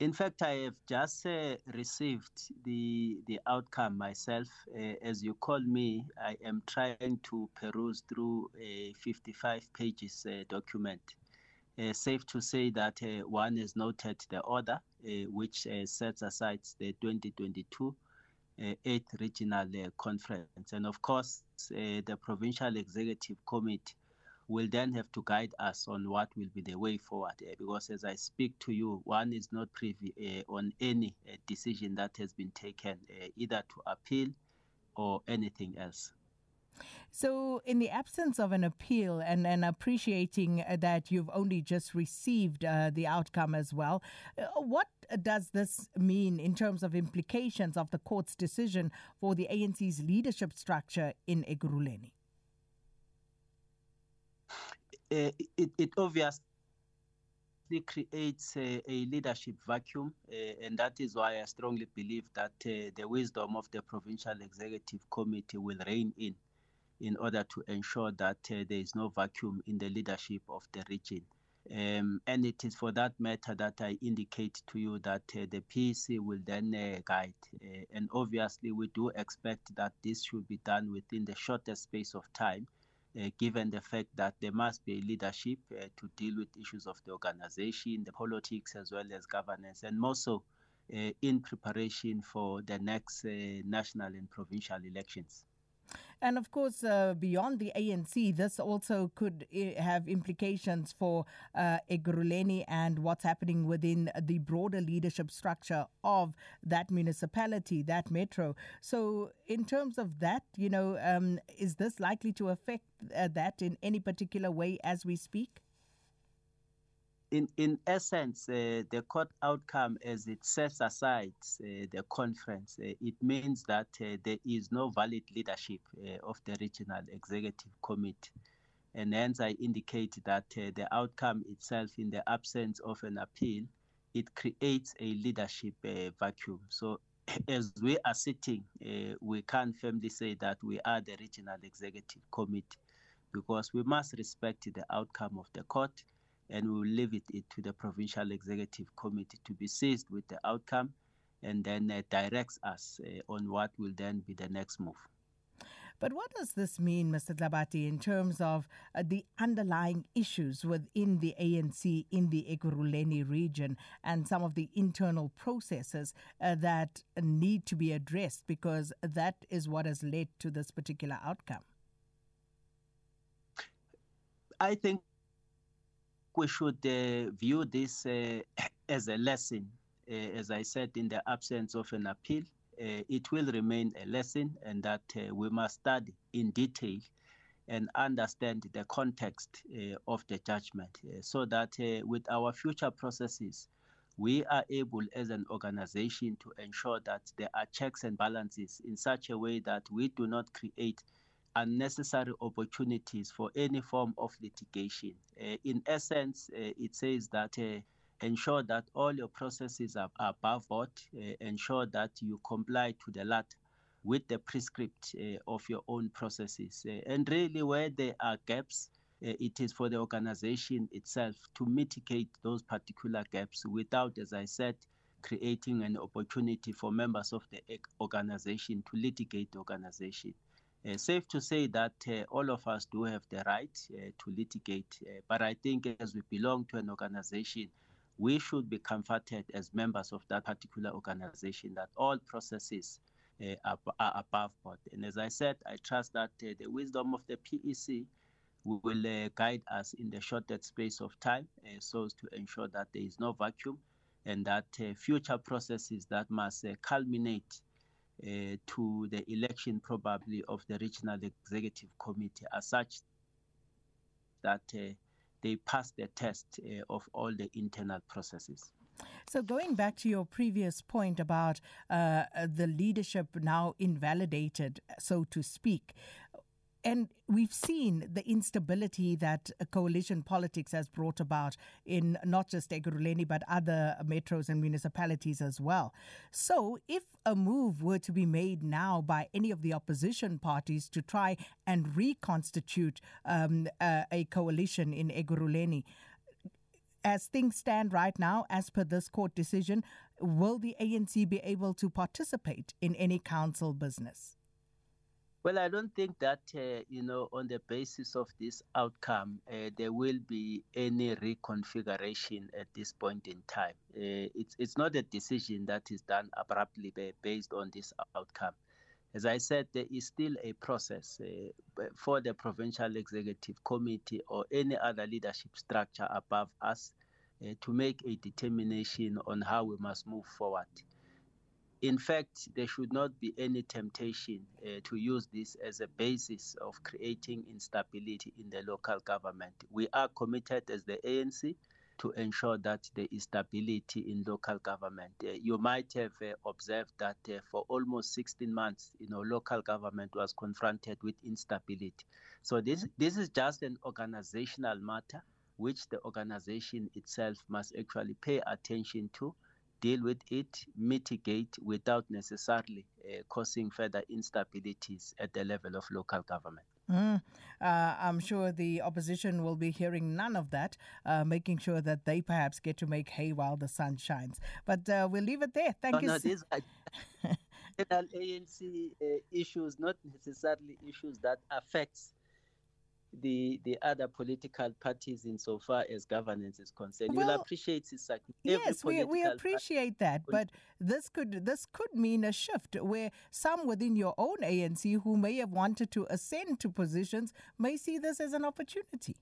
In fact, I have just uh, received the the outcome myself. Uh, as you call me, I am trying to peruse through a 55 pages uh, document. Uh, safe to say that uh, one has noted the order, uh, which sets aside the 2022 eighth regional conference, and of course, the provincial executive committee will then have to guide us on what will be the way forward. Uh, because as I speak to you, one is not privy uh, on any uh, decision that has been taken, uh, either to appeal or anything else. So, in the absence of an appeal and, and appreciating that you've only just received uh, the outcome as well, uh, what does this mean in terms of implications of the court's decision for the ANC's leadership structure in Ekurhuleni? Uh, it, it obviously creates a, a leadership vacuum, uh, and that is why I strongly believe that uh, the wisdom of the provincial executive committee will rein in, in order to ensure that uh, there is no vacuum in the leadership of the region. Um, and it is for that matter that I indicate to you that uh, the PEC will then uh, guide. Uh, and obviously, we do expect that this should be done within the shortest space of time uh, given the fact that there must be a leadership uh, to deal with issues of the organization, the politics, as well as governance, and more so uh, in preparation for the next uh, national and provincial elections. And of course, uh, beyond the ANC, this also could uh, have implications for uh, Ekurhuleni and what's happening within the broader leadership structure of that municipality, that metro. So, in terms of that, you know, um, is this likely to affect uh, that in any particular way as we speak? In in essence, uh, the court outcome, as it sets aside uh, the conference, uh, it means that uh, there is no valid leadership uh, of the regional executive committee, and hence I indicate that uh, the outcome itself, in the absence of an appeal, it creates a leadership vacuum. So. As we are sitting, we can firmly say that we are the regional executive committee because we must respect the outcome of the court and we will leave it, it to the provincial executive committee to be seized with the outcome and then uh, directs us uh, on what will then be the next move. But what does this mean, Mr. Tlhabati, in terms of uh, the underlying issues within the ANC in the Ekurhuleni region and some of the internal processes uh, that need to be addressed because that is what has led to this particular outcome? I think we should uh, view this uh, as a lesson. Uh, as I said, in the absence of an appeal, uh, it will remain a lesson, and that uh, we must study in detail and understand the context uh, of the judgment so that with our future processes, we are able as an organization to ensure that there are checks and balances in such a way that we do not create unnecessary opportunities for any form of litigation. Uh, in essence, uh, it says that uh, ensure that all your processes are, above board, uh, ensure that you comply to the latter with the prescript uh, of your own processes. Uh, and really, where there are gaps, it is for the organization itself to mitigate those particular gaps without, as I said, creating an opportunity for members of the organization to litigate the organization. Uh, safe to say that uh, all of us do have the right uh, to litigate, uh, but I think as we belong to an organization, we should be comforted as members of that particular organization that all processes uh, are, are, above board. And as I said, I trust that uh, the wisdom of the PEC will guide us in the shortest space of time so as to ensure that there is no vacuum and that future processes that must culminate uh, to the election probably of the regional executive committee as such that uh, they pass the test uh, of all the internal processes. So, going back to your previous point about uh, the leadership now invalidated, so to speak, and we've seen the instability that coalition politics has brought about in not just Ekurhuleni but other metros and municipalities as well. So, if a move were to be made now by any of the opposition parties to try and reconstitute um, uh, a coalition in Ekurhuleni, as things stand right now, as per this court decision, will the ANC be able to participate in any council business? Well, I don't think that, uh, you know, on the basis of this outcome, uh, there will be any reconfiguration at this point in time. Uh, it's, it's not a decision that is done abruptly based on this outcome. As I said, there is still a process uh, for the Provincial Executive Committee or any other leadership structure above us uh, to make a determination on how we must move forward in fact, there should not be any temptation uh, to use this as a basis of creating instability in the local government. We are committed as the ANC to ensure that there is stability in local government. Uh, you might have uh, observed that uh, for almost 16 months, you know, local government was confronted with instability. So this this is just an organizational matter which the organization itself must actually pay attention to deal with it, mitigate without necessarily uh, causing further instabilities at the level of local government. Mm. Uh, I'm sure the opposition will be hearing none of that, uh, making sure that they perhaps get to make hay while the sun shines. But uh, we'll leave it there. Thank no, you. No, these are ANC uh, issues, not necessarily issues that affects the the other political parties insofar as governance is concerned. Well, we'll appreciate Sisaki. Yes, we, we appreciate that, but this could this could mean a shift where some within your own ANC who may have wanted to ascend to positions may see this as an opportunity.